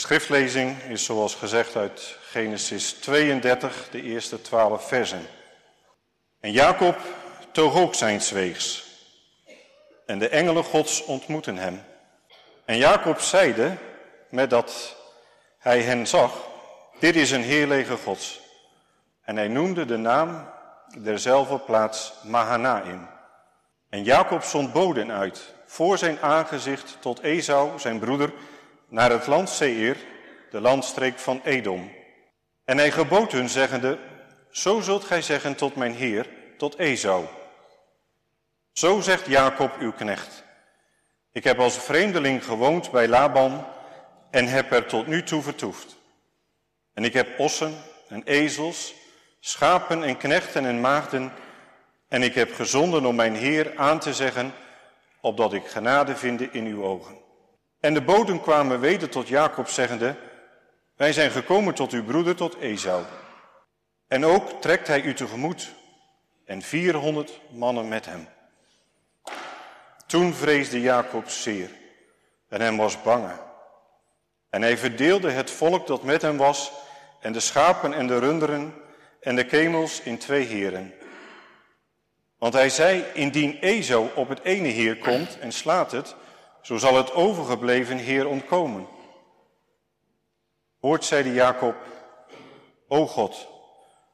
schriftlezing is zoals gezegd uit Genesis 32, de eerste twaalf versen. En Jacob toog ook zijn zweegs. En de engelen gods ontmoeten hem. En Jacob zeide, met dat hij hen zag, dit is een heerlege gods. En hij noemde de naam derzelfde plaats Mahanaim. En Jacob zond boden uit voor zijn aangezicht tot Esau, zijn broeder, naar het land Seir, de landstreek van Edom. En hij gebood hun, zeggende, zo zult gij zeggen tot mijn heer, tot Esau. Zo zegt Jacob uw knecht. Ik heb als vreemdeling gewoond bij Laban en heb er tot nu toe vertoefd. En ik heb ossen en ezels, schapen en knechten en maagden, en ik heb gezonden om mijn Heer aan te zeggen, opdat ik genade vinde in uw ogen. En de boden kwamen weder tot Jacob, zeggende, wij zijn gekomen tot uw broeder, tot Esau. En ook trekt hij u tegemoet, en vierhonderd mannen met hem. Toen vreesde Jacob zeer, en hem was bange. En hij verdeelde het volk dat met hem was, en de schapen en de runderen en de kemels in twee heren. Want hij zei, indien Ezo op het ene heer komt en slaat het, zo zal het overgebleven heer ontkomen. Hoort, zeide Jacob, O God,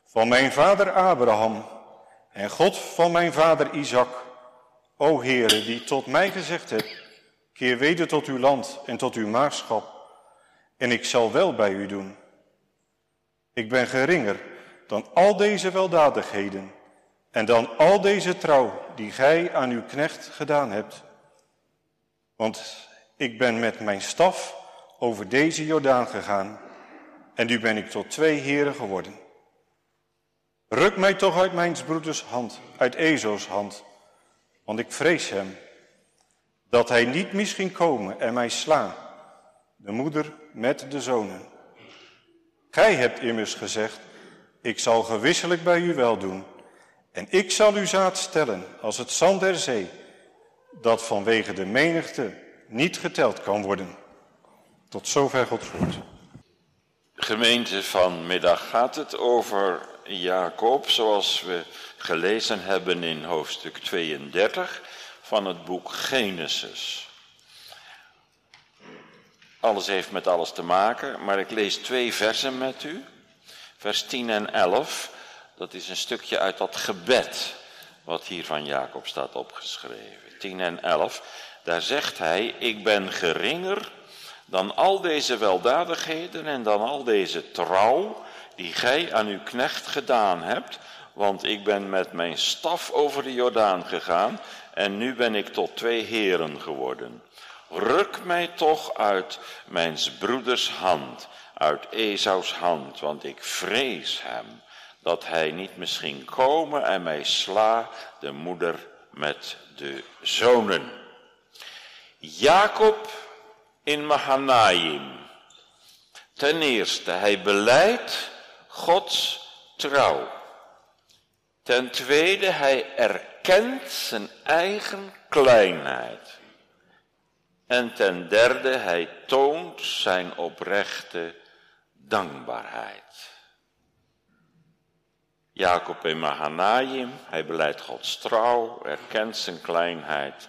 van mijn vader Abraham en God van mijn vader Isaac, o Heere, die tot mij gezegd hebt, keer weder tot uw land en tot uw maagschap, en ik zal wel bij u doen. Ik ben geringer dan al deze weldadigheden en dan al deze trouw die gij aan uw knecht gedaan hebt. Want ik ben met mijn staf over deze Jordaan gegaan en nu ben ik tot twee heren geworden. Ruk mij toch uit mijn broeders hand, uit Ezo's hand, want ik vrees hem, dat hij niet misschien komen en mij sla, de moeder met de zonen. Gij hebt immers gezegd, ik zal gewisselijk bij u wel doen, en ik zal uw zaad stellen als het zand der zee, dat vanwege de menigte niet geteld kan worden. Tot zover Gods woord. Gemeente vanmiddag gaat het over Jacob, zoals we gelezen hebben in hoofdstuk 32 van het boek Genesis. Alles heeft met alles te maken, maar ik lees twee versen met u. Vers 10 en 11, dat is een stukje uit dat gebed wat hier van Jacob staat opgeschreven. 10 en 11, daar zegt hij, ik ben geringer dan al deze weldadigheden en dan al deze trouw die gij aan uw knecht gedaan hebt, want ik ben met mijn staf over de Jordaan gegaan en nu ben ik tot twee heren geworden. Ruk mij toch uit mijn broeders hand, uit Esaus hand, want ik vrees hem, dat hij niet misschien komen en mij sla, de moeder met de zonen. Jacob in Mahanaim. Ten eerste, hij beleidt Gods trouw. Ten tweede, hij erkent zijn eigen kleinheid. En ten derde, hij toont zijn oprechte dankbaarheid. Jacob in Mahanaim, hij beleidt Gods trouw, erkent zijn kleinheid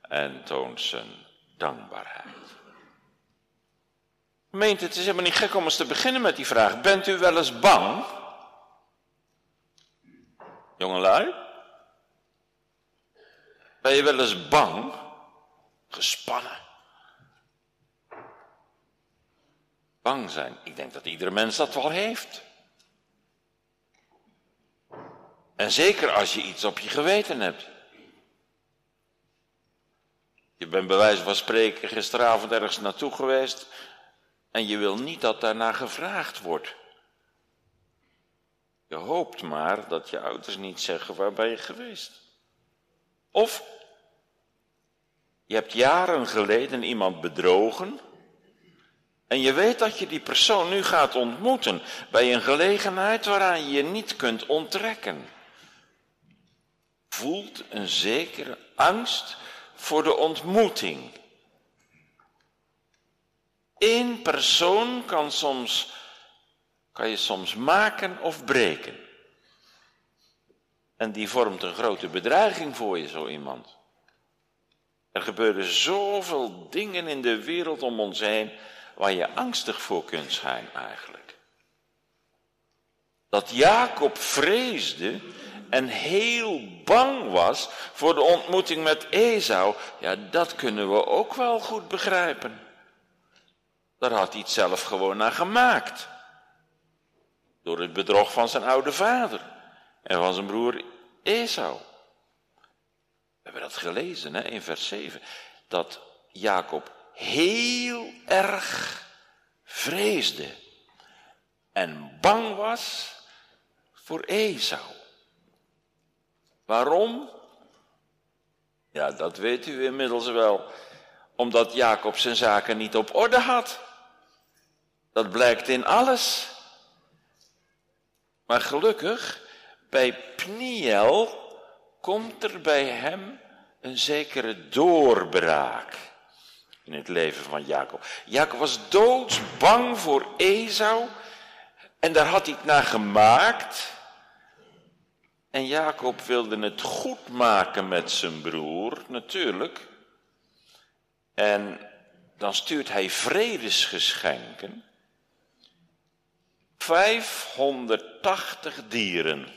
en toont zijn dankbaarheid. Meent het is helemaal niet gek om eens te beginnen met die vraag. Bent u wel eens bang? Jongelui? Ben je wel eens bang? Gespannen? Bang zijn. Ik denk dat iedere mens dat wel heeft. En zeker als je iets op je geweten hebt. Je bent bij wijze van spreken gisteravond ergens naartoe geweest en je wil niet dat daarna gevraagd wordt. Je hoopt maar dat je ouders niet zeggen waar ben je geweest. Of je hebt jaren geleden iemand bedrogen en je weet dat je die persoon nu gaat ontmoeten bij een gelegenheid waaraan je je niet kunt onttrekken. Voelt een zekere angst voor de ontmoeting. Eén persoon kan, soms, kan je soms maken of breken. En die vormt een grote bedreiging voor je, zo iemand. Er gebeuren zoveel dingen in de wereld om ons heen waar je angstig voor kunt zijn eigenlijk. Dat Jacob vreesde en heel bang was voor de ontmoeting met Esau, ja, dat kunnen we ook wel goed begrijpen. Daar had hij het zelf gewoon naar gemaakt. Door het bedrog van zijn oude vader en van zijn broer Esau. We hebben dat gelezen hè, in vers 7. Dat Jacob heel erg vreesde en bang was voor Esau. Waarom? Ja, dat weet u inmiddels wel. Omdat Jacob zijn zaken niet op orde had. Dat blijkt in alles. Maar gelukkig, bij Pniel komt er bij hem een zekere doorbraak in het leven van Jacob. Jacob was doodsbang voor Esau en daar had hij het naar gemaakt. En Jacob wilde het goed maken met zijn broer, natuurlijk. En dan stuurt hij vredesgeschenken. 580 dieren.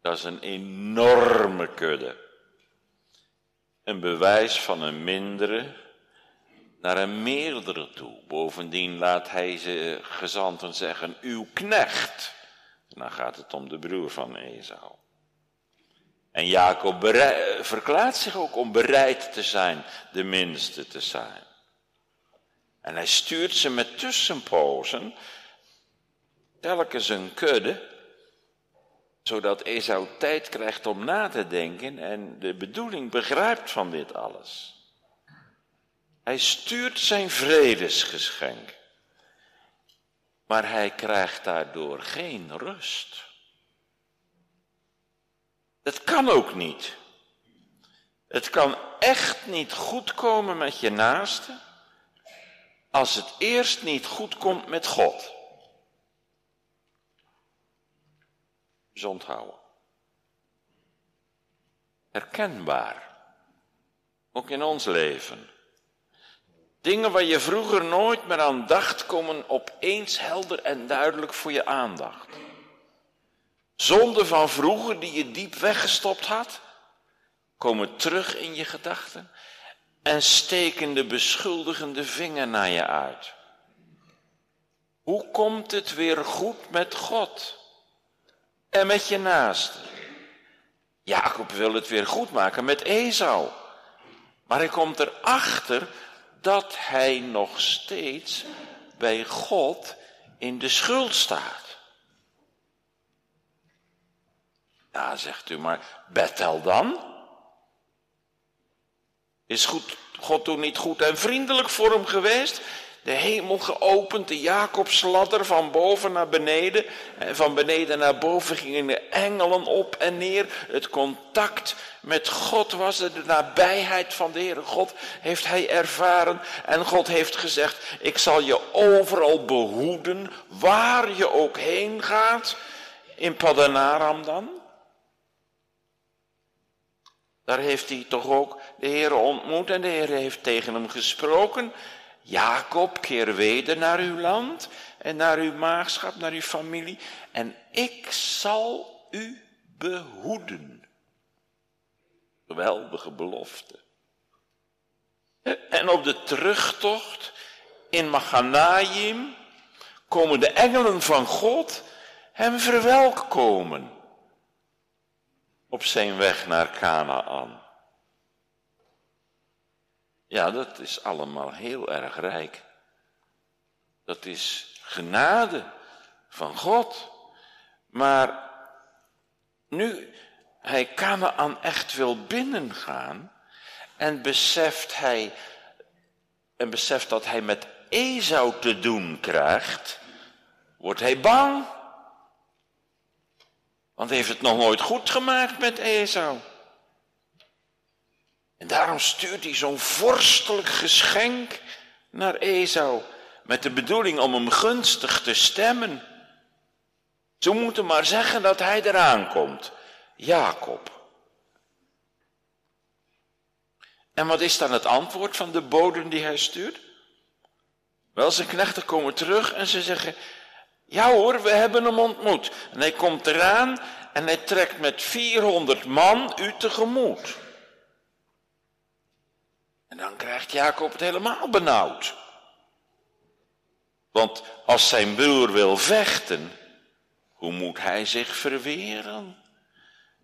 Dat is een enorme kudde. Een bewijs van een mindere naar een meerdere toe. Bovendien laat hij ze gezanten zeggen, uw knecht. En dan gaat het om de broer van Esau. En Jacob verklaart zich ook om bereid te zijn de minste te zijn. En hij stuurt ze met tussenpozen, telkens een kudde, zodat Esau tijd krijgt om na te denken en de bedoeling begrijpt van dit alles. Hij stuurt zijn vredesgeschenk, maar hij krijgt daardoor geen rust. Het kan ook niet. Het kan echt niet goed komen met je naaste als het eerst niet goed komt met God. Dus onthouden. Herkenbaar. Ook in ons leven. Dingen waar je vroeger nooit meer aan dacht, komen opeens helder en duidelijk voor je aandacht. Zonden van vroeger die je diep weggestopt had, komen terug in je gedachten en steken de beschuldigende vinger naar je uit. Hoe komt het weer goed met God en met je naaste? Jacob wil het weer goed maken met Esau. Maar hij komt erachter dat hij nog steeds bij God in de schuld staat. Ja, zegt u maar, Bethel dan? Is goed, God toen niet goed en vriendelijk voor hem geweest? De hemel geopend, de Jacobsladder van boven naar beneden. En van beneden naar boven gingen de engelen op en neer. Het contact met God was er, de nabijheid van de Heere God heeft hij ervaren. En God heeft gezegd, ik zal je overal behoeden, waar je ook heen gaat. In Padanaram dan. Daar heeft hij toch ook de Heer ontmoet en de Heer heeft tegen hem gesproken. Jacob, keer weder naar uw land en naar uw maagschap, naar uw familie. En ik zal u behoeden. Geweldige belofte. En op de terugtocht in Machanaim komen de engelen van God hem verwelkomen op zijn weg naar Canaan. Ja, dat is allemaal heel erg rijk. Dat is genade van God. Maar nu hij Canaan echt wil binnengaan en beseft hij en beseft dat hij met Esau te doen krijgt, wordt hij bang. Want hij heeft het nog nooit goed gemaakt met Esau. En daarom stuurt hij zo'n vorstelijk geschenk naar Esau met de bedoeling om hem gunstig te stemmen. Ze moeten maar zeggen dat hij eraan komt. Jacob. En wat is dan het antwoord van de boden die hij stuurt? Wel, zijn knechten komen terug en ze zeggen, ja hoor, we hebben hem ontmoet. En hij komt eraan en hij trekt met 400 man u tegemoet. En dan krijgt Jacob het helemaal benauwd. Want als zijn broer wil vechten, hoe moet hij zich verweren?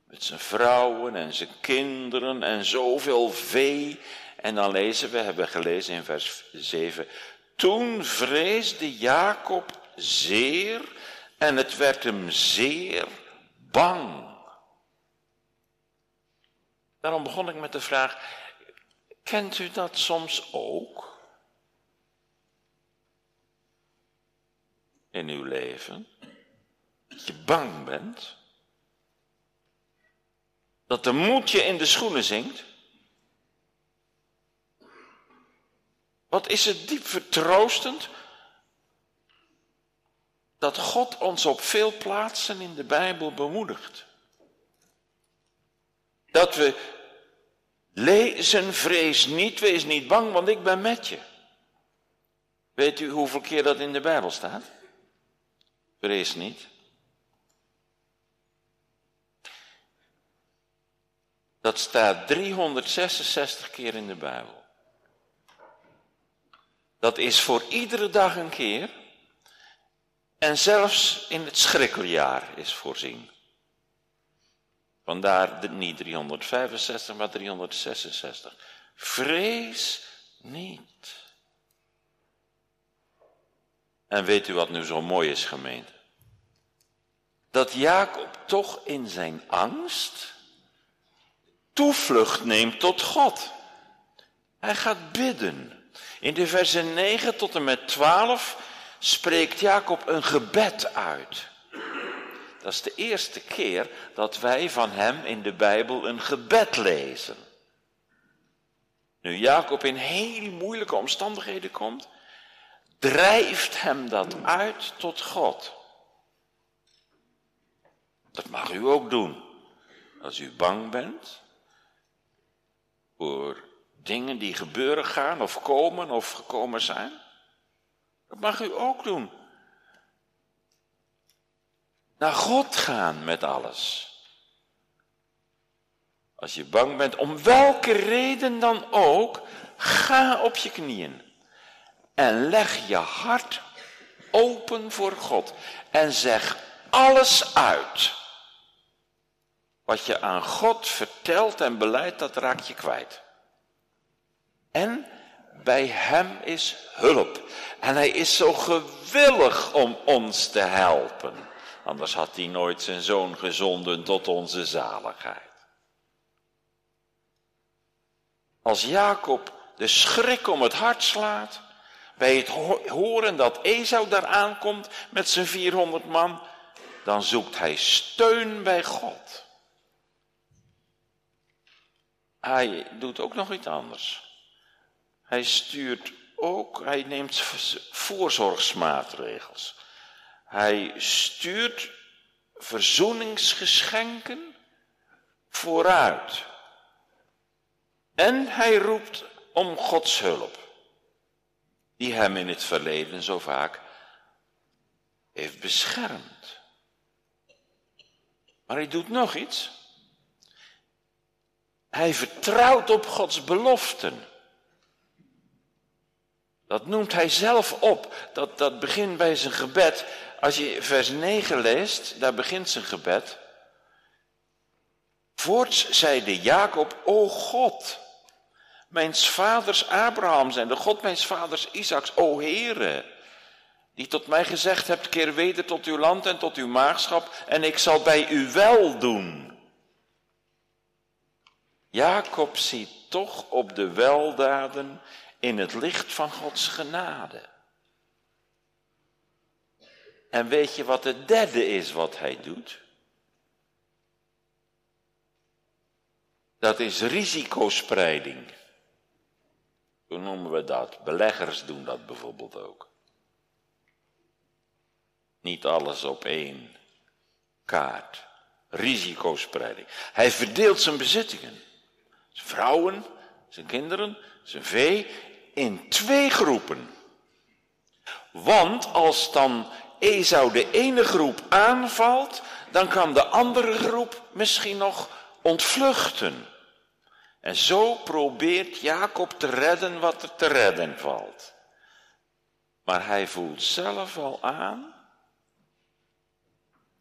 Met zijn vrouwen en zijn kinderen en zoveel vee. En dan lezen we, hebben gelezen in vers 7. Toen vreesde Jacob zeer en het werd hem zeer bang. Daarom begon ik met de vraag, kent u dat soms ook? In uw leven? Dat je bang bent? Dat de moed je in de schoenen zinkt? Wat is het diep vertroostend dat God ons op veel plaatsen in de Bijbel bemoedigt. Dat we lezen, vrees niet, wees niet bang, want ik ben met je. Weet u hoeveel keer dat in de Bijbel staat? Vrees niet. Dat staat 366 keer in de Bijbel. Dat is voor iedere dag een keer. En zelfs in het schrikkeljaar is voorzien. Vandaar niet 365, maar 366. Vrees niet. En weet u wat nu zo mooi is, gemeente? Dat Jacob toch in zijn angst toevlucht neemt tot God. Hij gaat bidden. In de versen 9 tot en met 12 spreekt Jacob een gebed uit. Dat is de eerste keer dat wij van hem in de Bijbel een gebed lezen. Nu Jacob in heel moeilijke omstandigheden komt, drijft hem dat uit tot God. Dat mag u ook doen. Als u bang bent voor dingen die gebeuren gaan of komen of gekomen zijn. Dat mag u ook doen. Naar God gaan met alles. Als je bang bent, om welke reden dan ook, ga op je knieën. En leg je hart open voor God. En zeg alles uit. Wat je aan God vertelt en beleidt, dat raak je kwijt. En bij hem is hulp. En hij is zo gewillig om ons te helpen. Anders had hij nooit zijn zoon gezonden tot onze zaligheid. Als Jacob de schrik om het hart slaat, bij het horen dat Esau daar aankomt met zijn 400 man, dan zoekt hij steun bij God. Hij doet ook nog iets anders. Hij stuurt ook, hij neemt voorzorgsmaatregels. Hij stuurt verzoeningsgeschenken vooruit. En hij roept om Gods hulp, die hem in het verleden zo vaak heeft beschermd. Maar hij doet nog iets. Hij vertrouwt op Gods beloften. Dat noemt hij zelf op. Dat, dat begint bij zijn gebed. Als je vers 9 leest, daar begint zijn gebed. Voorts zeide Jacob, o God, mijns vaders Abrahams en de God mijns vaders Isaacs, o Heere, die tot mij gezegd hebt, keer weder tot uw land en tot uw maagschap, en ik zal bij u wel doen. Jacob ziet toch op de weldaden in het licht van Gods genade. En weet je wat het derde is wat hij doet? Dat is risicospreiding. Hoe noemen we dat? Beleggers doen dat bijvoorbeeld ook. Niet alles op één kaart. Risicospreiding. Hij verdeelt zijn bezittingen. Zijn vrouwen, zijn kinderen, zijn vee in twee groepen. Want als dan Esau de ene groep aanvalt, dan kan de andere groep misschien nog ontvluchten. En zo probeert Jacob te redden wat er te redden valt. Maar hij voelt zelf al aan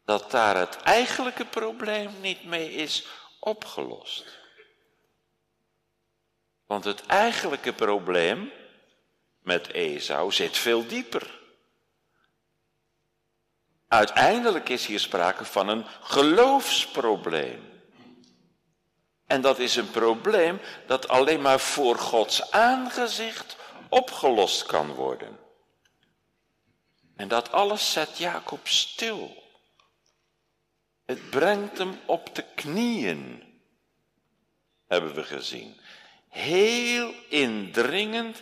dat daar het eigenlijke probleem niet mee is opgelost. Want het eigenlijke probleem met Esau zit veel dieper. Uiteindelijk is hier sprake van een geloofsprobleem. En dat is een probleem dat alleen maar voor Gods aangezicht opgelost kan worden. En dat alles zet Jacob stil. Het brengt hem op de knieën, hebben we gezien. Heel indringend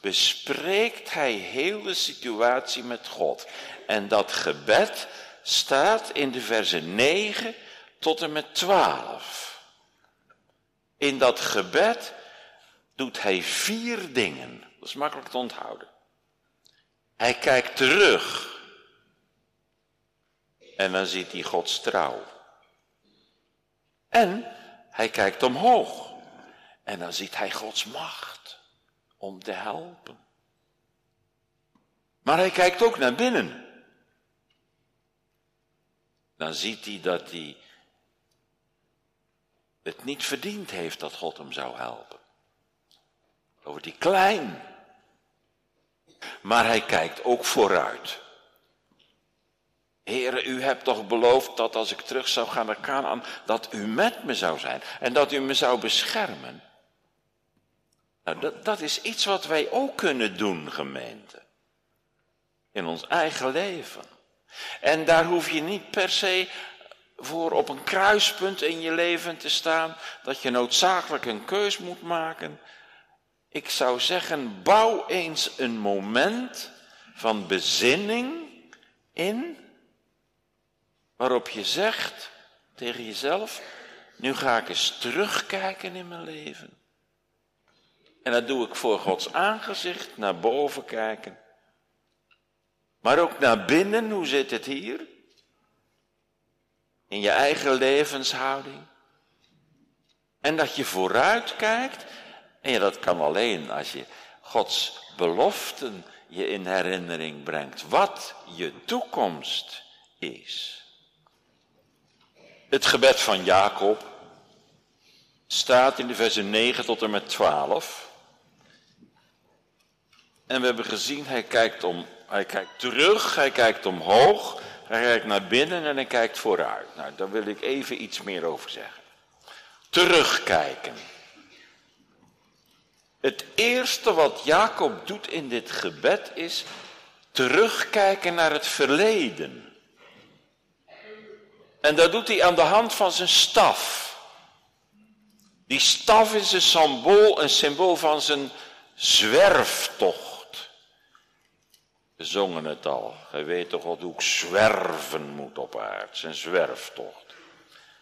bespreekt hij heel de situatie met God. En dat gebed staat in de verse 9 tot en met 12. In dat gebed doet hij vier dingen. Dat is makkelijk te onthouden. Hij kijkt terug. En dan ziet hij Gods trouw. En hij kijkt omhoog. En dan ziet hij Gods macht om te helpen. Maar hij kijkt ook naar binnen. Dan ziet hij dat hij het niet verdiend heeft dat God hem zou helpen. Wordt hij klein. Maar hij kijkt ook vooruit. Heren, u hebt toch beloofd dat als ik terug zou gaan naar Canaan, dat u met me zou zijn en dat u me zou beschermen. Nou, dat, dat is iets wat wij ook kunnen doen, gemeente. In ons eigen leven. En daar hoef je niet per se voor op een kruispunt in je leven te staan, dat je noodzakelijk een keus moet maken. Ik zou zeggen, bouw eens een moment van bezinning in, waarop je zegt tegen jezelf, nu ga ik eens terugkijken in mijn leven. En dat doe ik voor Gods aangezicht, naar boven kijken. Maar ook naar binnen, hoe zit het hier? In je eigen levenshouding. En dat je vooruit kijkt. En ja, dat kan alleen als je Gods beloften je in herinnering brengt. Wat je toekomst is. Het gebed van Jacob staat in de versen 9 tot en met 12. En we hebben gezien, hij kijkt, om, hij kijkt terug, hij kijkt omhoog, hij kijkt naar binnen en hij kijkt vooruit. Nou, daar wil ik even iets meer over zeggen. Terugkijken. Het eerste wat Jacob doet in dit gebed is terugkijken naar het verleden. En dat doet hij aan de hand van zijn staf. Die staf is een symbool, een symbool van zijn zwerftocht. We zongen het al. Gij weet toch wat hoe ik zwerven moet op aard. Zijn zwerftocht.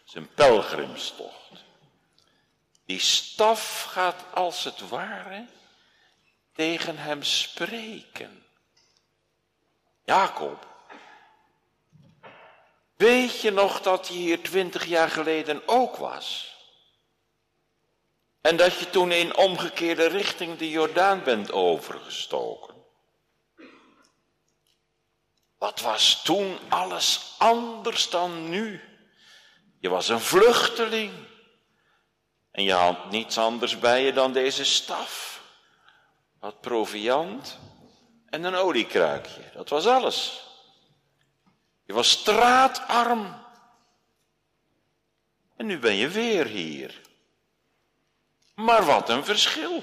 Zijn pelgrimstocht. Die staf gaat als het ware tegen hem spreken. Jacob, weet je nog dat je hier twintig jaar geleden ook was? En dat je toen in omgekeerde richting de Jordaan bent overgestoken? Wat was toen alles anders dan nu? Je was een vluchteling. En je had niets anders bij je dan deze staf. Wat proviand en een oliekruikje. Dat was alles. Je was straatarm. En nu ben je weer hier. Maar wat een verschil.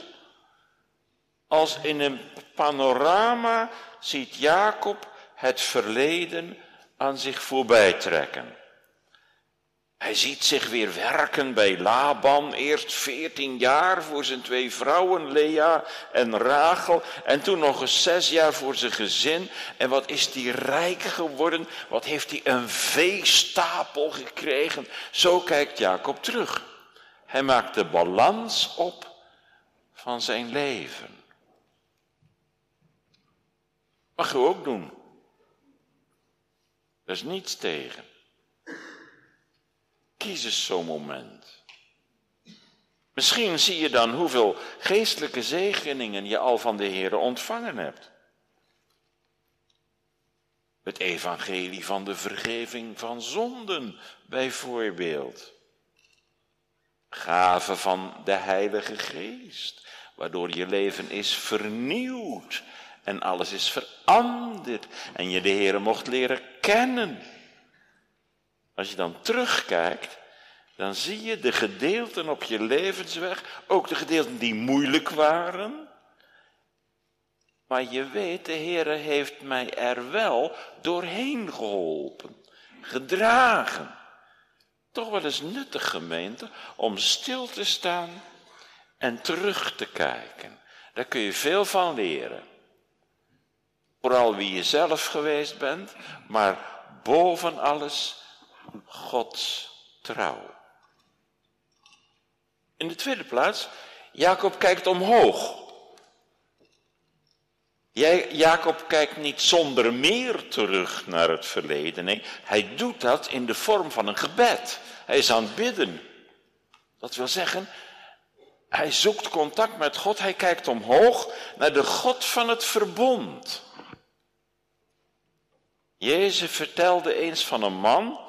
Als in een panorama ziet Jacob het verleden aan zich voorbij trekken. Hij ziet zich weer werken bij Laban, eerst veertien jaar voor zijn twee vrouwen, Lea en Rachel, en toen nog eens zes jaar voor zijn gezin. En wat is die rijk geworden? Wat heeft hij een veestapel gekregen? Zo kijkt Jacob terug. Hij maakt de balans op van zijn leven. Mag u ook doen. Er is niets tegen. Kies eens zo'n moment. Misschien zie je dan hoeveel geestelijke zegeningen je al van de Heer ontvangen hebt. Het evangelie van de vergeving van zonden, bijvoorbeeld. Gaven van de Heilige Geest, waardoor je leven is vernieuwd en alles is veranderd en je de Heer mocht leren kennen. Als je dan terugkijkt, dan zie je de gedeelten op je levensweg, ook de gedeelten die moeilijk waren. Maar je weet, de Heer heeft mij er wel doorheen geholpen, gedragen. Toch wel eens nuttig, gemeente, om stil te staan en terug te kijken. Daar kun je veel van leren. Vooral wie je zelf geweest bent, maar boven alles Gods trouw. In de tweede plaats, Jacob kijkt omhoog. Jacob kijkt niet zonder meer terug naar het verleden. Hij doet dat in de vorm van een gebed. Hij is aan het bidden. Dat wil zeggen, hij zoekt contact met God. Hij kijkt omhoog naar de God van het verbond. Jezus vertelde eens van een man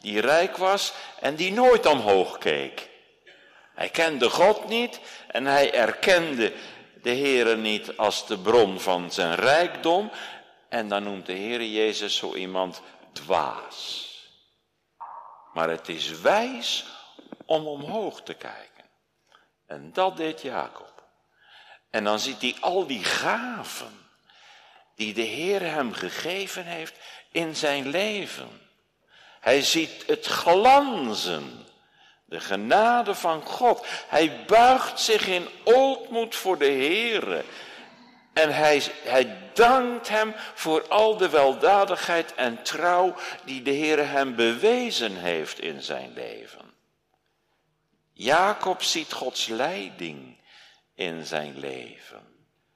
die rijk was en die nooit omhoog keek. Hij kende God niet en hij erkende de Heere niet als de bron van zijn rijkdom. En dan noemt de Heere Jezus zo iemand dwaas. Maar het is wijs om omhoog te kijken. En dat deed Jacob. En dan ziet hij al die gaven die de Heer hem gegeven heeft in zijn leven. Hij ziet het glanzen, de genade van God. Hij buigt zich in ootmoed voor de Heere. En hij, hij dankt hem voor al de weldadigheid en trouw die de Heere hem bewezen heeft in zijn leven. Jacob ziet Gods leiding in zijn leven.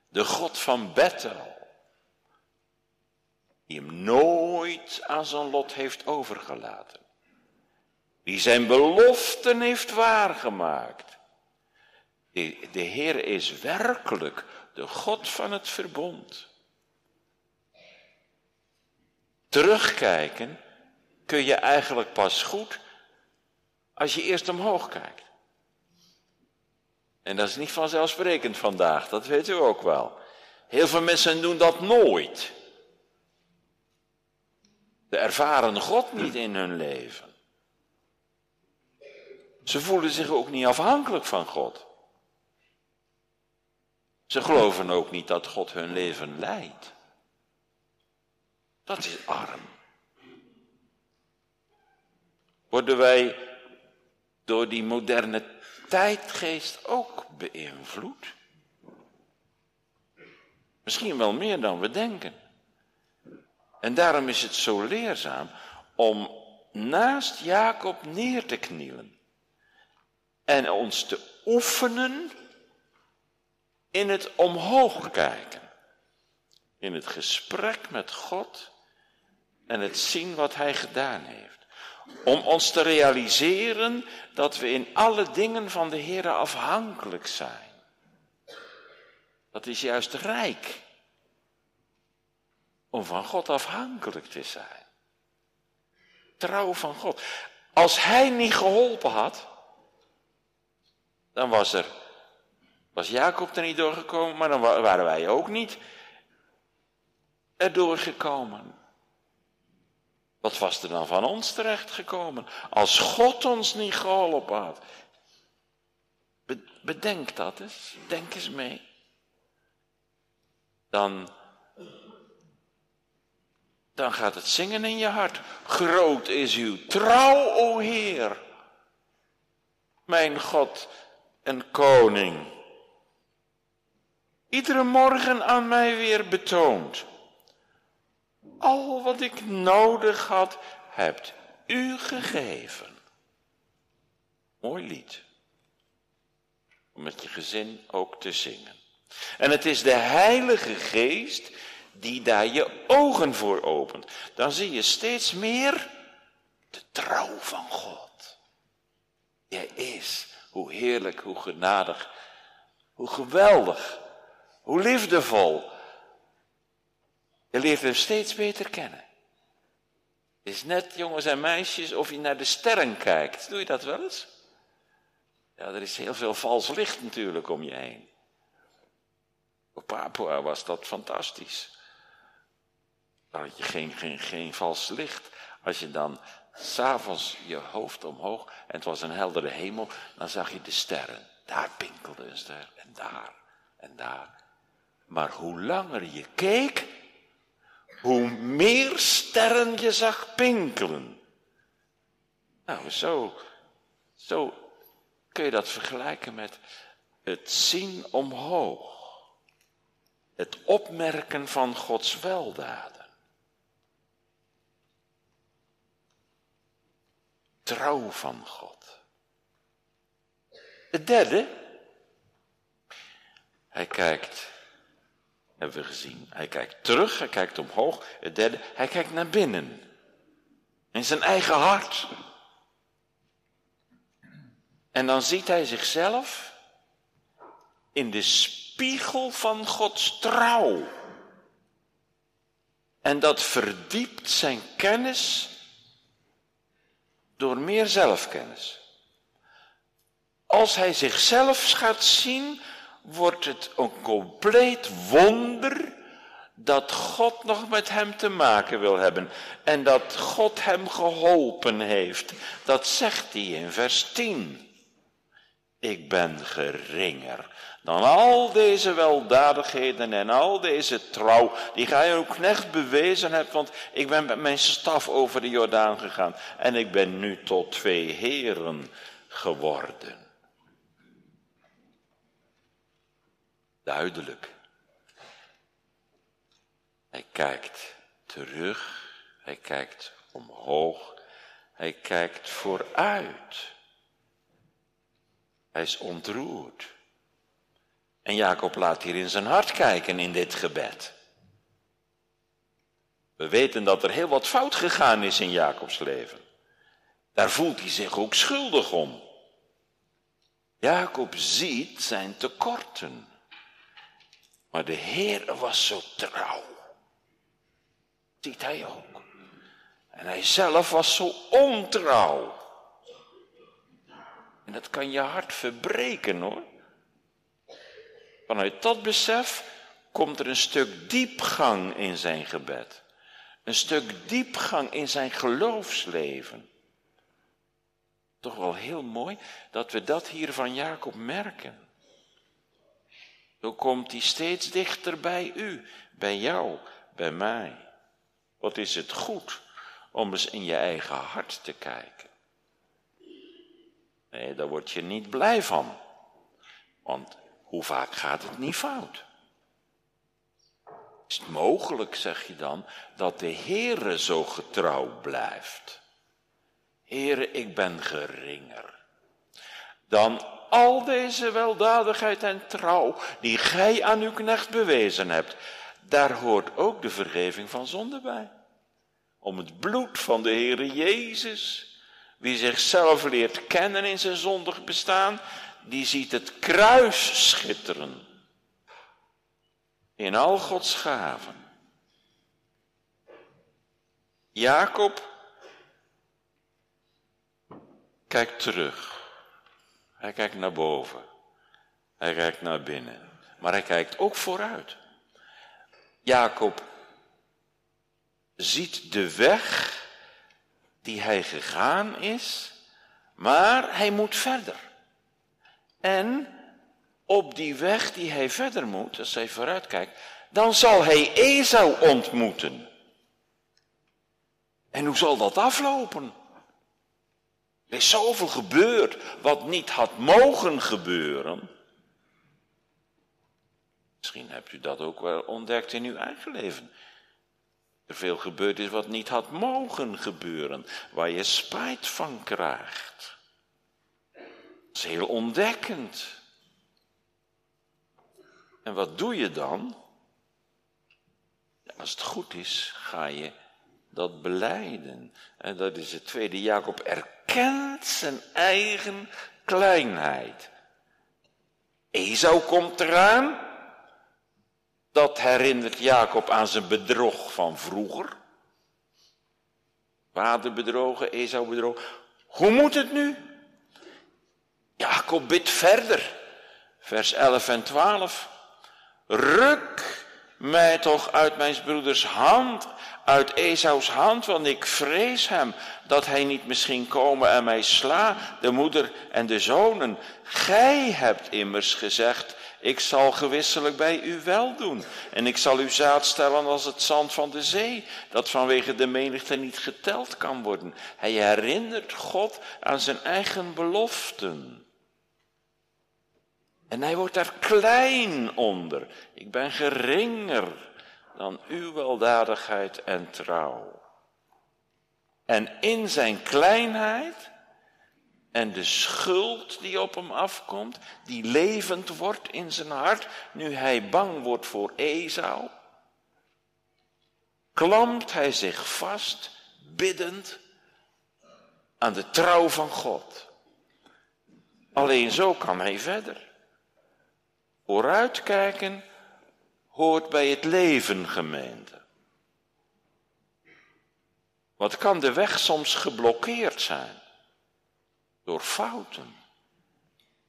De God van Bethel die hem nooit aan zijn lot heeft overgelaten. Die zijn beloften heeft waargemaakt. De, Heer is werkelijk de God van het verbond. Terugkijken kun je eigenlijk pas goed als je eerst omhoog kijkt. En dat is niet vanzelfsprekend vandaag, dat weet u ook wel. Heel veel mensen doen dat nooit. Ze ervaren God niet in hun leven. Ze voelen zich ook niet afhankelijk van God. Ze geloven ook niet dat God hun leven leidt. Dat is arm. Worden wij door die moderne tijdgeest ook beïnvloed? Misschien wel meer dan we denken. En daarom is het zo leerzaam om naast Jacob neer te knielen en ons te oefenen in het omhoog kijken, in het gesprek met God en het zien wat Hij gedaan heeft. Om ons te realiseren dat we in alle dingen van de Heer afhankelijk zijn. Dat is juist rijk om van God afhankelijk te zijn. Trouw van God. Als hij niet geholpen had, dan was er, was Jacob er niet doorgekomen, maar dan waren wij ook niet er doorgekomen. Wat was er dan van ons terechtgekomen? Als God ons niet geholpen had. Bedenk dat eens, denk eens mee. Dan dan gaat het zingen in je hart. Groot is uw trouw, o Heer. Mijn God en Koning. Iedere morgen aan mij weer betoond. Al wat ik nodig had, hebt u gegeven. Mooi lied. Om met je gezin ook te zingen. En het is de Heilige Geest die daar je ogen voor opent. Dan zie je steeds meer de trouw van God. Hij is, hoe heerlijk, hoe genadig, hoe geweldig, hoe liefdevol. Je leert hem steeds beter kennen. Het is net, jongens en meisjes, of je naar de sterren kijkt. Doe je dat wel eens? Ja, er is heel veel vals licht natuurlijk om je heen. Op Papua was dat fantastisch. Dan had je geen, geen, geen vals licht. Als je dan s'avonds je hoofd omhoog en het was een heldere hemel, dan zag je de sterren. Daar pinkelde een ster en daar en daar. Maar hoe langer je keek, hoe meer sterren je zag pinkelen. Nou, zo, zo kun je dat vergelijken met het zien omhoog. Het opmerken van Gods weldaden. Trouw van God. Het derde, hij kijkt, hebben we gezien, hij kijkt terug, hij kijkt omhoog. Het derde, hij kijkt naar binnen. In zijn eigen hart. En dan ziet hij zichzelf in de spiegel van Gods trouw. En dat verdiept zijn kennis door meer zelfkennis. Als hij zichzelf gaat zien, wordt het een compleet wonder dat God nog met hem te maken wil hebben en dat God hem geholpen heeft. Dat zegt hij in vers 10. Ik ben geringer dan al deze weldadigheden en al deze trouw, die gij ook knecht bewezen hebt, want ik ben met mijn staf over de Jordaan gegaan en ik ben nu tot twee heren geworden. Duidelijk. Hij kijkt terug, hij kijkt omhoog, hij kijkt vooruit. Hij is ontroerd. En Jacob laat hier in zijn hart kijken in dit gebed. We weten dat er heel wat fout gegaan is in Jacobs leven. Daar voelt hij zich ook schuldig om. Jacob ziet zijn tekorten. Maar de Heer was zo trouw. Ziet hij ook. En hij zelf was zo ontrouw. En dat kan je hart verbreken hoor. Vanuit dat besef komt er een stuk diepgang in zijn gebed. Een stuk diepgang in zijn geloofsleven. Toch wel heel mooi dat we dat hier van Jacob merken. Zo komt hij steeds dichter bij u, bij jou, bij mij. Wat is het goed om eens in je eigen hart te kijken. Nee, daar word je niet blij van. Want hoe vaak gaat het niet fout? Is het mogelijk, zeg je dan, dat de Heere zo getrouw blijft? Heere, ik ben geringer dan al deze weldadigheid en trouw die gij aan uw knecht bewezen hebt. Daar hoort ook de vergeving van zonde bij. Om het bloed van de Heere Jezus, wie zichzelf leert kennen in zijn zondig bestaan, die ziet het kruis schitteren. In al Gods gaven. Jacob kijkt terug. Hij kijkt naar boven. Hij kijkt naar binnen. Maar hij kijkt ook vooruit. Jacob ziet de weg die hij gegaan is, maar hij moet verder. En op die weg die hij verder moet, als hij vooruit kijkt, dan zal hij Esau ontmoeten. En hoe zal dat aflopen? Er is zoveel gebeurd wat niet had mogen gebeuren. Misschien hebt u dat ook wel ontdekt in uw eigen leven. Er veel gebeurd is wat niet had mogen gebeuren, waar je spijt van krijgt. Is heel ontdekkend. En wat doe je dan? als het goed is, ga je dat beleiden. En dat is het tweede. Jacob erkent zijn eigen kleinheid. Esau komt eraan. Dat herinnert Jacob aan zijn bedrog van vroeger. Vader bedrogen, Esau bedrogen. Hoe moet het nu? Jacob bidt verder. Vers 11 en 12. Ruk mij toch uit mijn broeders hand, uit Esaus hand, want ik vrees hem dat hij niet misschien komen en mij sla, de moeder en de zonen. Gij hebt immers gezegd, ik zal gewisselijk bij u wel doen. En ik zal uw zaad stellen als het zand van de zee, dat vanwege de menigte niet geteld kan worden. Hij herinnert God aan zijn eigen beloften. En hij wordt daar klein onder. Ik ben geringer dan uw weldadigheid en trouw. En in zijn kleinheid en de schuld die op hem afkomt, die levend wordt in zijn hart, nu hij bang wordt voor Esau, klampt hij zich vast, biddend, aan de trouw van God. Alleen zo kan hij verder. Vooruitkijken hoort bij het leven, gemeente. Wat kan de weg soms geblokkeerd zijn? Door fouten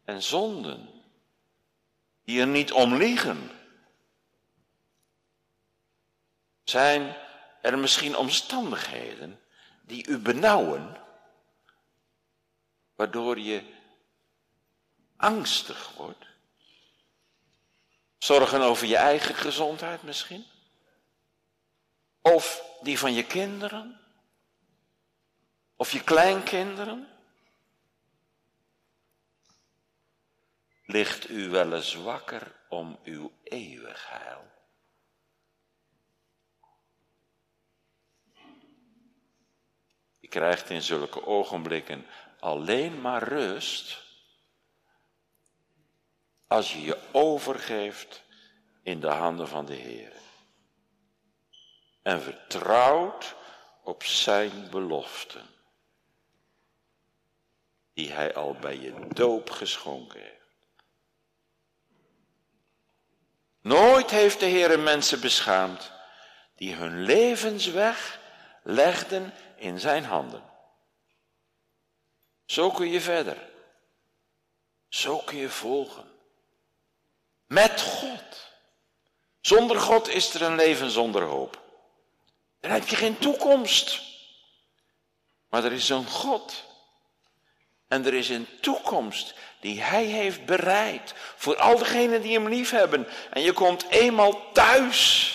en zonden die er niet om liggen. Zijn er misschien omstandigheden die u benauwen, waardoor je angstig wordt? Zorgen over je eigen gezondheid misschien? Of die van je kinderen? Of je kleinkinderen? Ligt u wel eens wakker om uw eeuwig heil? Je krijgt in zulke ogenblikken alleen maar rust als je je overgeeft in de handen van de Heer. En vertrouwt op zijn beloften. Die hij al bij je doop geschonken heeft. Nooit heeft de Heer mensen beschaamd die hun levensweg legden in zijn handen. Zo kun je verder. Zo kun je volgen. Met God. Zonder God is er een leven zonder hoop. Dan heb je geen toekomst. Maar er is een God. En er is een toekomst die Hij heeft bereid voor al degenen die Hem lief hebben. En je komt eenmaal thuis.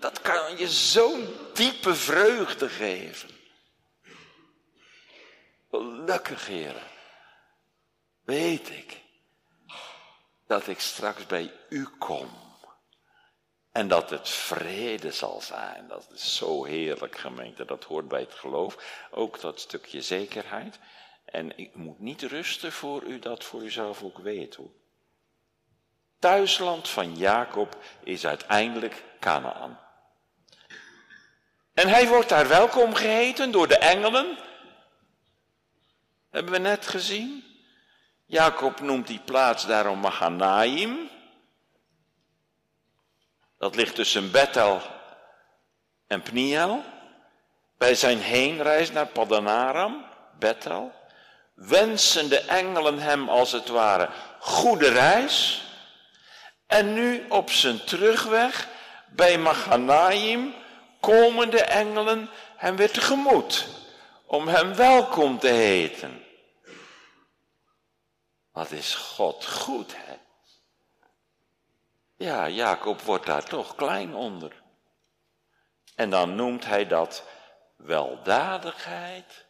Dat kan je zo'n diepe vreugde geven. Gelukkig, heren weet ik dat ik straks bij u kom. En dat het vrede zal zijn. Dat is zo heerlijk, gemeente. Dat hoort bij het geloof. Ook dat stukje zekerheid. En ik moet niet rusten voor u dat voor uzelf ook weet. Hoor. Thuisland van Jacob is uiteindelijk Canaan. En hij wordt daar welkom geheten door de engelen. Hebben we net gezien. Jacob noemt die plaats daarom Mahanaim. Dat ligt tussen Bethel en Pniel. Bij zijn heenreis naar Padanaram, Bethel, wensen de engelen hem als het ware goede reis. En nu op zijn terugweg bij Mahanaim komen de engelen hem weer tegemoet om hem welkom te heten. Wat is God goed, hè? Ja, Jacob wordt daar toch klein onder. En dan noemt hij dat weldadigheid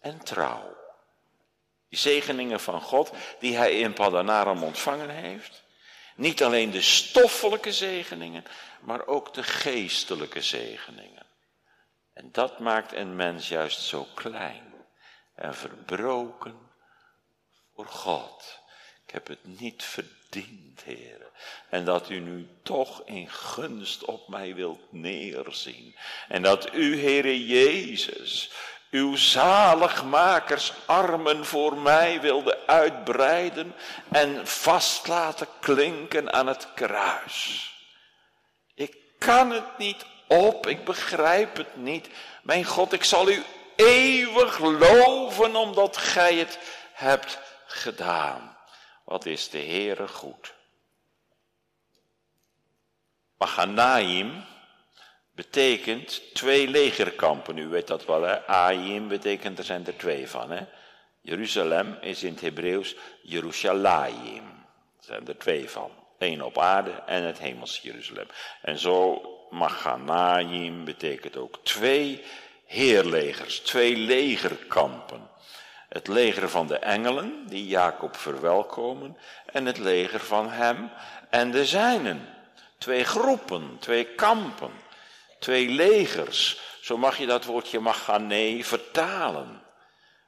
en trouw. Die zegeningen van God die hij in Padanaram ontvangen heeft. Niet alleen de stoffelijke zegeningen, maar ook de geestelijke zegeningen. En dat maakt een mens juist zo klein en verbroken God. Ik heb het niet verdiend, heren. En dat u nu toch in gunst op mij wilt neerzien. En dat u, Heere Jezus, uw zaligmakers armen voor mij wilde uitbreiden en vast laten klinken aan het kruis. Ik kan het niet op, ik begrijp het niet. Mijn God, ik zal u eeuwig loven omdat gij het hebt gedaan. Wat is de Heere goed. Maganaim betekent twee legerkampen. U weet dat wel, hè? Aim betekent, er zijn er twee van, hè? Jeruzalem is in het Hebreeuws Jerusalem. Er zijn er twee van. Eén op aarde en het hemels Jeruzalem. En zo Maganaim betekent ook twee heerlegers, twee legerkampen. Het leger van de engelen, die Jacob verwelkomen, en het leger van hem en de zijnen. Twee groepen, twee kampen, twee legers. Zo mag je dat woordje magane vertalen.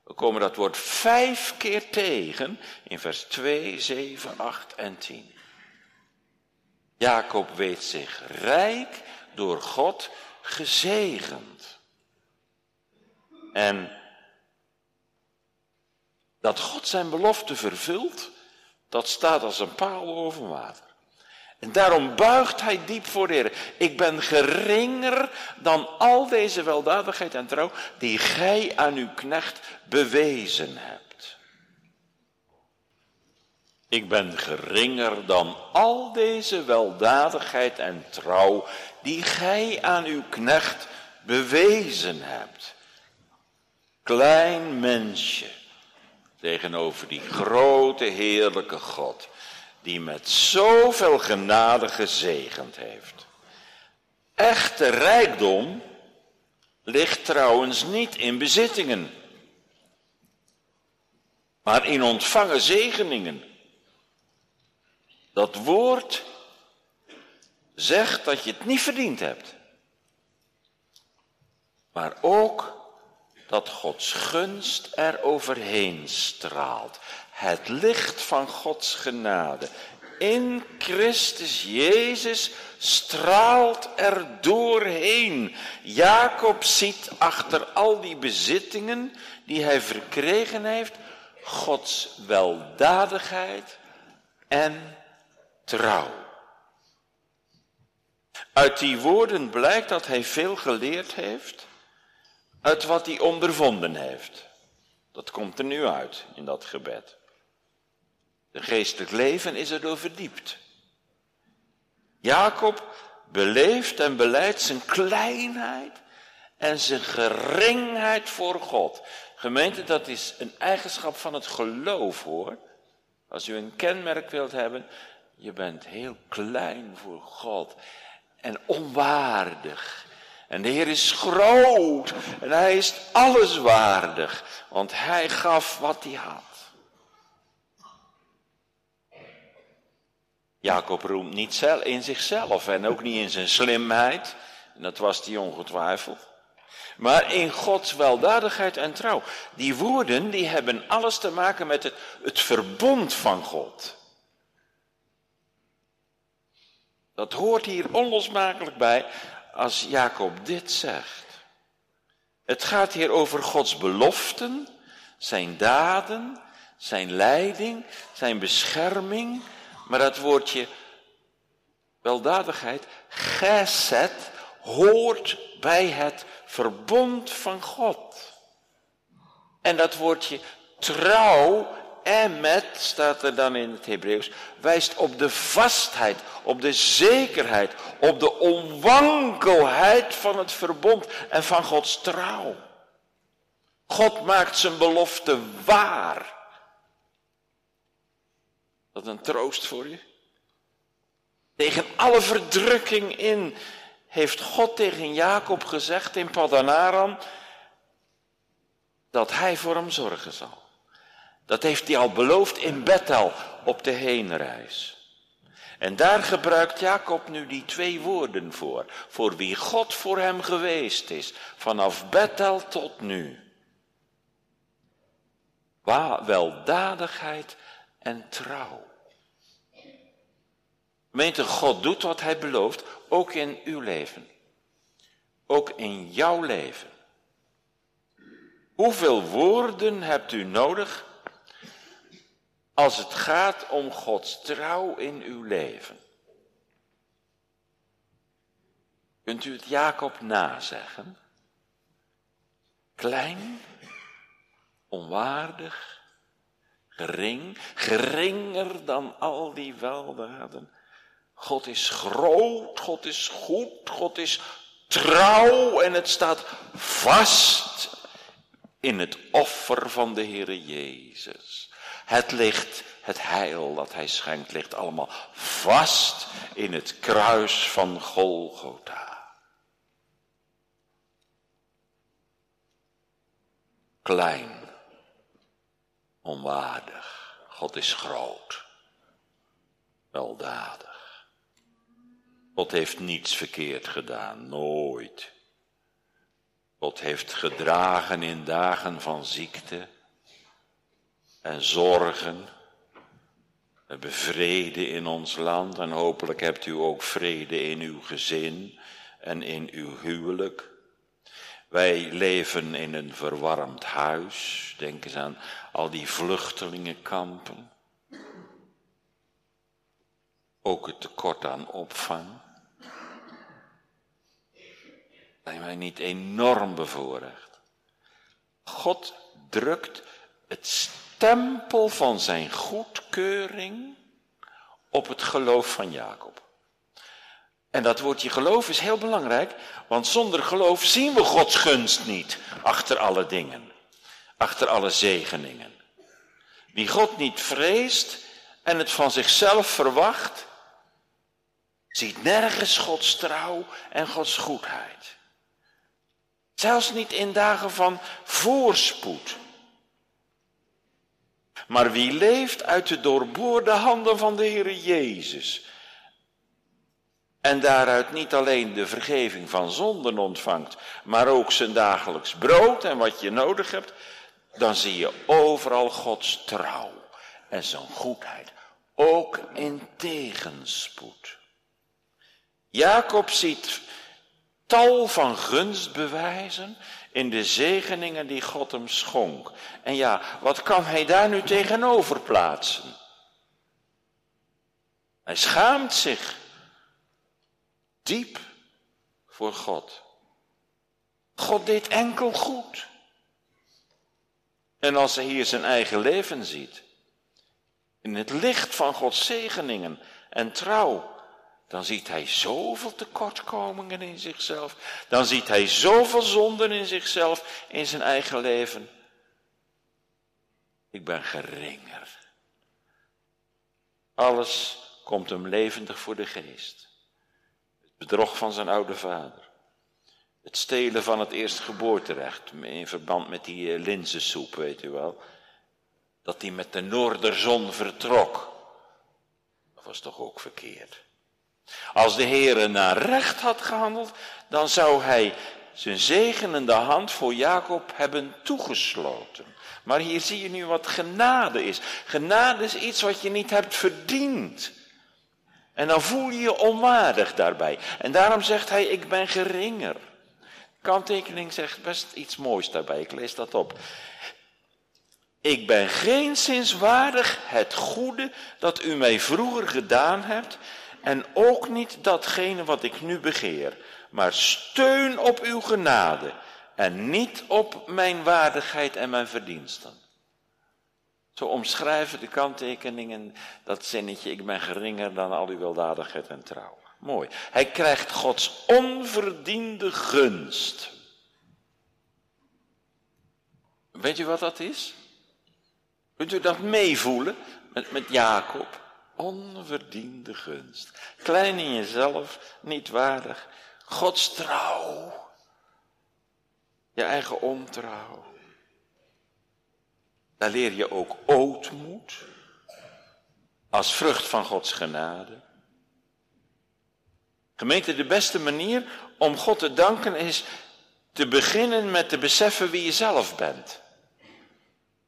We komen dat woord vijf keer tegen in vers 2, 7, 8 en 10. Jacob weet zich rijk door God gezegend. En dat God zijn belofte vervult, dat staat als een paal boven water. En daarom buigt hij diep voor de Heer. Ik ben geringer dan al deze weldadigheid en trouw die gij aan uw knecht bewezen hebt. Ik ben geringer dan al deze weldadigheid en trouw die gij aan uw knecht bewezen hebt. Klein mensje tegenover die grote heerlijke God die met zoveel genade gezegend heeft. Echte rijkdom ligt trouwens niet in bezittingen, maar in ontvangen zegeningen. Dat woord zegt dat je het niet verdiend hebt, maar ook dat Gods gunst er overheen straalt het licht van Gods genade in Christus Jezus straalt er doorheen. Jacob ziet achter al die bezittingen die hij verkregen heeft, Gods weldadigheid en trouw. Uit die woorden blijkt dat hij veel geleerd heeft, uit wat hij ondervonden heeft. Dat komt er nu uit in dat gebed. De geestelijk leven is erdoor verdiept. Jacob beleeft en beleidt zijn kleinheid en zijn geringheid voor God. Gemeente, dat is een eigenschap van het geloof hoor. Als u een kenmerk wilt hebben, je bent heel klein voor God en onwaardig. En de Heer is groot en hij is alleswaardig, want hij gaf wat hij had. Jacob roemt niet in zichzelf en ook niet in zijn slimheid. En dat was hij ongetwijfeld. Maar in Gods weldadigheid en trouw. Die woorden die hebben alles te maken met het, het verbond van God. Dat hoort hier onlosmakelijk bij als Jacob dit zegt. Het gaat hier over Gods beloften, zijn daden, zijn leiding, zijn bescherming, maar dat woordje weldadigheid, gezet, hoort bij het verbond van God. En dat woordje trouw, emet, staat er dan in het Hebreeuws, wijst op de vastheid, op de zekerheid, op de onwankelheid van het verbond en van Gods trouw. God maakt zijn belofte waar. Dat een troost voor je? Tegen alle verdrukking in heeft God tegen Jacob gezegd in Padanaram dat hij voor hem zorgen zal. Dat heeft hij al beloofd in Bethel op de heenreis. En daar gebruikt Jacob nu die twee woorden voor. Voor wie God voor hem geweest is. Vanaf Bethel tot nu. Weldadigheid en trouw. Gemeente, God doet wat hij belooft, ook in uw leven. Ook in jouw leven. Hoeveel woorden hebt u nodig als het gaat om Gods trouw in uw leven? Kunt u het Jacob nazeggen? Klein, onwaardig, gering, geringer dan al die weldaden. God is groot, God is goed, God is trouw en het staat vast in het offer van de Heere Jezus. Het ligt, het heil dat hij schenkt, ligt allemaal vast in het kruis van Golgotha. Klein, onwaardig, God is groot, weldadig. God heeft niets verkeerd gedaan, nooit. God heeft gedragen in dagen van ziekte en zorgen. We hebben vrede in ons land en hopelijk hebt u ook vrede in uw gezin en in uw huwelijk. Wij leven in een verwarmd huis. Denk eens aan al die vluchtelingenkampen. Ook het tekort aan opvang. Zijn wij niet enorm bevoorrecht? God drukt het stempel van zijn goedkeuring op het geloof van Jacob. En dat woordje geloof is heel belangrijk, want zonder geloof zien we Gods gunst niet achter alle dingen, achter alle zegeningen. Wie God niet vreest en het van zichzelf verwacht, ziet nergens Gods trouw en Gods goedheid. Zelfs niet in dagen van voorspoed. Maar wie leeft uit de doorboorde handen van de Heer Jezus en daaruit niet alleen de vergeving van zonden ontvangt, maar ook zijn dagelijks brood en wat je nodig hebt, dan zie je overal Gods trouw en zijn goedheid, ook in tegenspoed. Jacob ziet tal van gunstbewijzen in de zegeningen die God hem schonk. En ja, wat kan hij daar nu tegenover plaatsen? Hij schaamt zich diep voor God. God deed enkel goed. En als hij hier zijn eigen leven ziet, in het licht van Gods zegeningen en trouw, dan ziet hij zoveel tekortkomingen in zichzelf. Dan ziet hij zoveel zonden in zichzelf, in zijn eigen leven. Ik ben geringer. Alles komt hem levendig voor de geest. Het bedrog van zijn oude vader. Het stelen van het eerstgeboorterecht in verband met die eh, linzensoep, weet u wel. Dat hij met de noorderzon vertrok. Dat was toch ook verkeerd. Als de Heere naar recht had gehandeld, dan zou hij zijn zegenende hand voor Jacob hebben toegesloten. Maar hier zie je nu wat genade is. Genade is iets wat je niet hebt verdiend. En dan voel je je onwaardig daarbij. En daarom zegt hij, ik ben geringer. Kanttekening zegt best iets moois daarbij, ik lees dat op. Ik ben geen waardig het goede dat u mij vroeger gedaan hebt en ook niet datgene wat ik nu begeer, maar steun op uw genade en niet op mijn waardigheid en mijn verdiensten. Zo omschrijven de kanttekeningen dat zinnetje, ik ben geringer dan al uw weldadigheid en trouw. Mooi. Hij krijgt Gods onverdiende gunst. Weet u wat dat is? Kunt u dat meevoelen met, met Jacob? Onverdiende gunst. Klein in jezelf, niet waardig. Gods trouw. Je eigen ontrouw. Daar leer je ook ootmoed. Als vrucht van Gods genade. Gemeente, de beste manier om God te danken is te beginnen met te beseffen wie je zelf bent.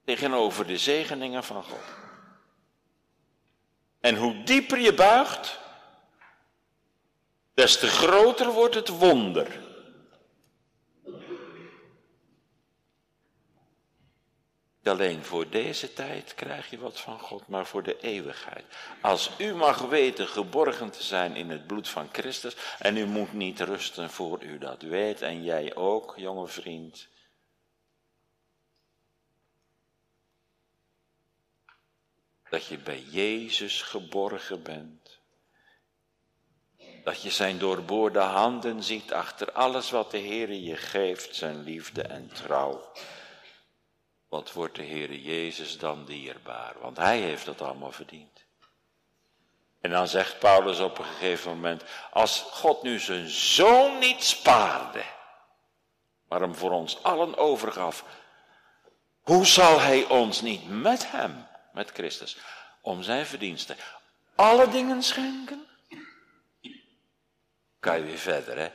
Tegenover de zegeningen van God. En hoe dieper je buigt, des te groter wordt het wonder. Alleen voor deze tijd krijg je wat van God, maar voor de eeuwigheid. Als u mag weten geborgen te zijn in het bloed van Christus, en u moet niet rusten voor u dat weet, en jij ook, jonge vriend. Dat je bij Jezus geborgen bent. Dat je zijn doorboorde handen ziet achter alles wat de Heer je geeft, zijn liefde en trouw wat wordt de Heere Jezus dan dierbaar? Want hij heeft dat allemaal verdiend. En dan zegt Paulus op een gegeven moment, als God nu zijn zoon niet spaarde, maar hem voor ons allen overgaf, hoe zal hij ons niet met hem, met Christus, om zijn verdiensten, alle dingen schenken? Kan je weer verder, hè?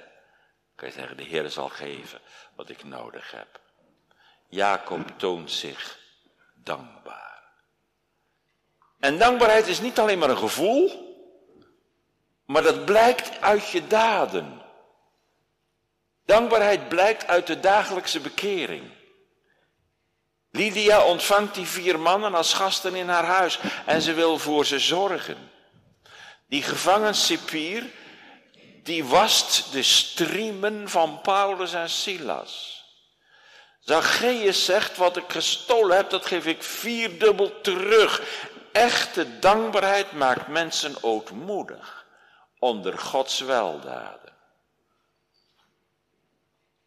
Kan je zeggen, de Heer zal geven wat ik nodig heb. Jacob toont zich dankbaar. En dankbaarheid is niet alleen maar een gevoel, maar dat blijkt uit je daden. Dankbaarheid blijkt uit de dagelijkse bekering. Lydia ontvangt die vier mannen als gasten in haar huis en ze wil voor ze zorgen. Die gevangen cipier, die wast de striemen van Paulus en Silas. Zacchaeus zegt, wat ik gestolen heb, dat geef ik vierdubbel terug. Echte dankbaarheid maakt mensen ootmoedig onder Gods weldaden.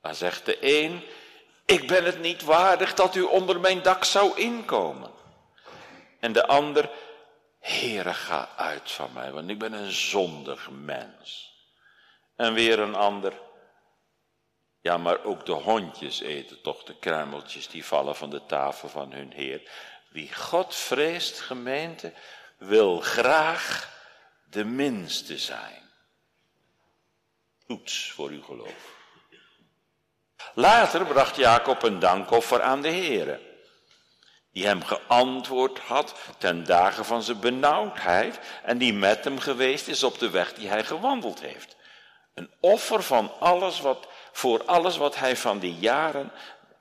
Dan zegt de een, ik ben het niet waardig dat u onder mijn dak zou inkomen. En de ander, Heere, ga uit van mij, want ik ben een zondig mens. En weer een ander, ja, maar ook de hondjes eten toch de kruimeltjes die vallen van de tafel van hun Heer. Wie God vreest, gemeente, wil graag de minste zijn. Toets voor uw geloof. Later bracht Jacob een dankoffer aan de Heer, die hem geantwoord had ten dagen van zijn benauwdheid en die met hem geweest is op de weg die hij gewandeld heeft. Een offer van alles wat voor alles wat hij van die jaren,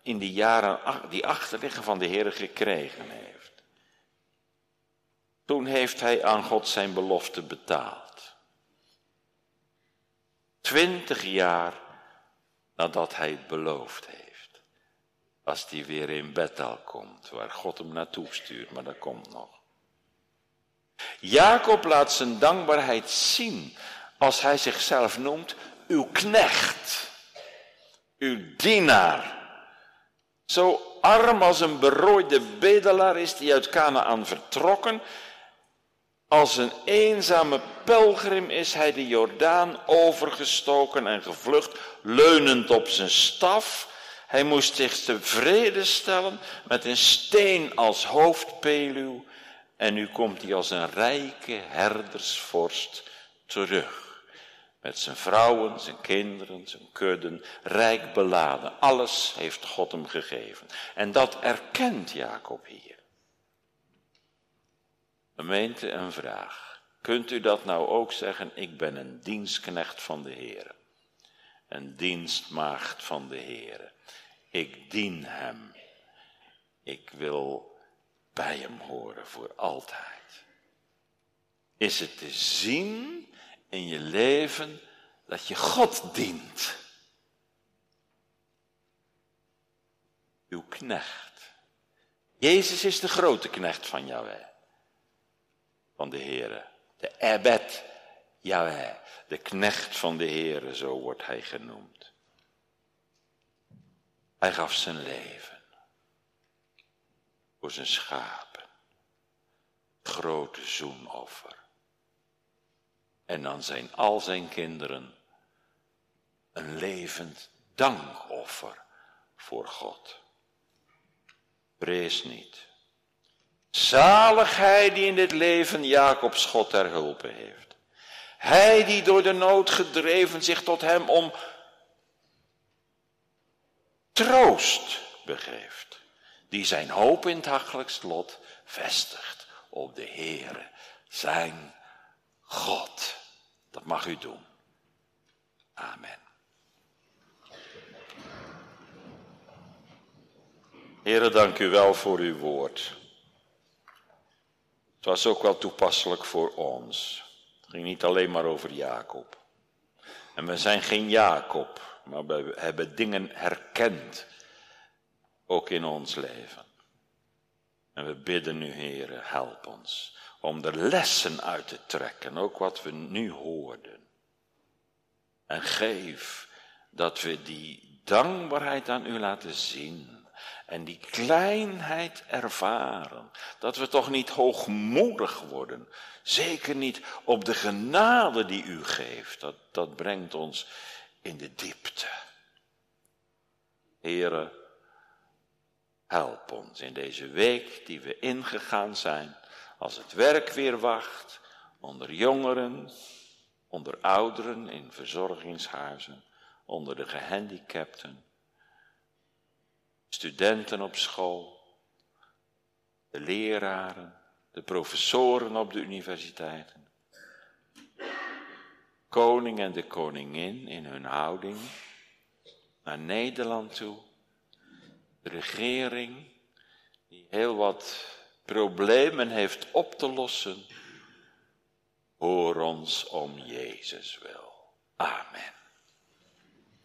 in die jaren die achterliggen van de Heer gekregen heeft. Toen heeft hij aan God zijn belofte betaald. Twintig jaar nadat hij het beloofd heeft. Als hij weer in Bethel komt, waar God hem naartoe stuurt, maar dat komt nog. Jacob laat zijn dankbaarheid zien als hij zichzelf noemt uw knecht uw dienaar. Zo arm als een berooide bedelaar is die uit Canaan vertrokken. Als een eenzame pelgrim is hij de Jordaan overgestoken en gevlucht, leunend op zijn staf. Hij moest zich tevreden stellen met een steen als hoofdpeluw. En nu komt hij als een rijke herdersvorst terug. Met zijn vrouwen, zijn kinderen, zijn kudden, rijk beladen. Alles heeft God hem gegeven. En dat erkent Jacob hier. Gemeente een vraag. Kunt u dat nou ook zeggen? Ik ben een dienstknecht van de Heer. Een dienstmaagd van de Heer. Ik dien hem. Ik wil bij hem horen voor altijd. Is het te zien in je leven dat je God dient. Uw knecht. Jezus is de grote knecht van Yahweh. Van de Heere. De Ebed Yahweh. De knecht van de Heere, zo wordt hij genoemd. Hij gaf zijn leven. Voor zijn schapen. Grote zoenoffer. En dan zijn al zijn kinderen een levend dankoffer voor God. Vrees niet. Zalig die in dit leven Jacobs God ter hulpe heeft. Hij die door de nood gedreven zich tot hem om troost begeeft. Die zijn hoop in het dagelijks lot vestigt op de Heere, zijn God. Dat mag u doen. Amen. Heren, dank u wel voor uw woord. Het was ook wel toepasselijk voor ons. Het ging niet alleen maar over Jacob. En we zijn geen Jacob, maar we hebben dingen herkend, ook in ons leven. En we bidden nu, Heren, help ons om er lessen uit te trekken, ook wat we nu hoorden. En geef dat we die dankbaarheid aan u laten zien en die kleinheid ervaren. Dat we toch niet hoogmoedig worden. Zeker niet op de genade die u geeft. Dat, dat brengt ons in de diepte. Heren, help ons in deze week die we ingegaan zijn. Als het werk weer wacht. Onder jongeren, onder ouderen in verzorgingshuizen, onder de gehandicapten studenten op school, de leraren, de professoren op de universiteiten, koning en de koningin in hun houding naar Nederland toe, de regering die heel wat problemen heeft op te lossen, hoor ons om Jezus wil. Amen.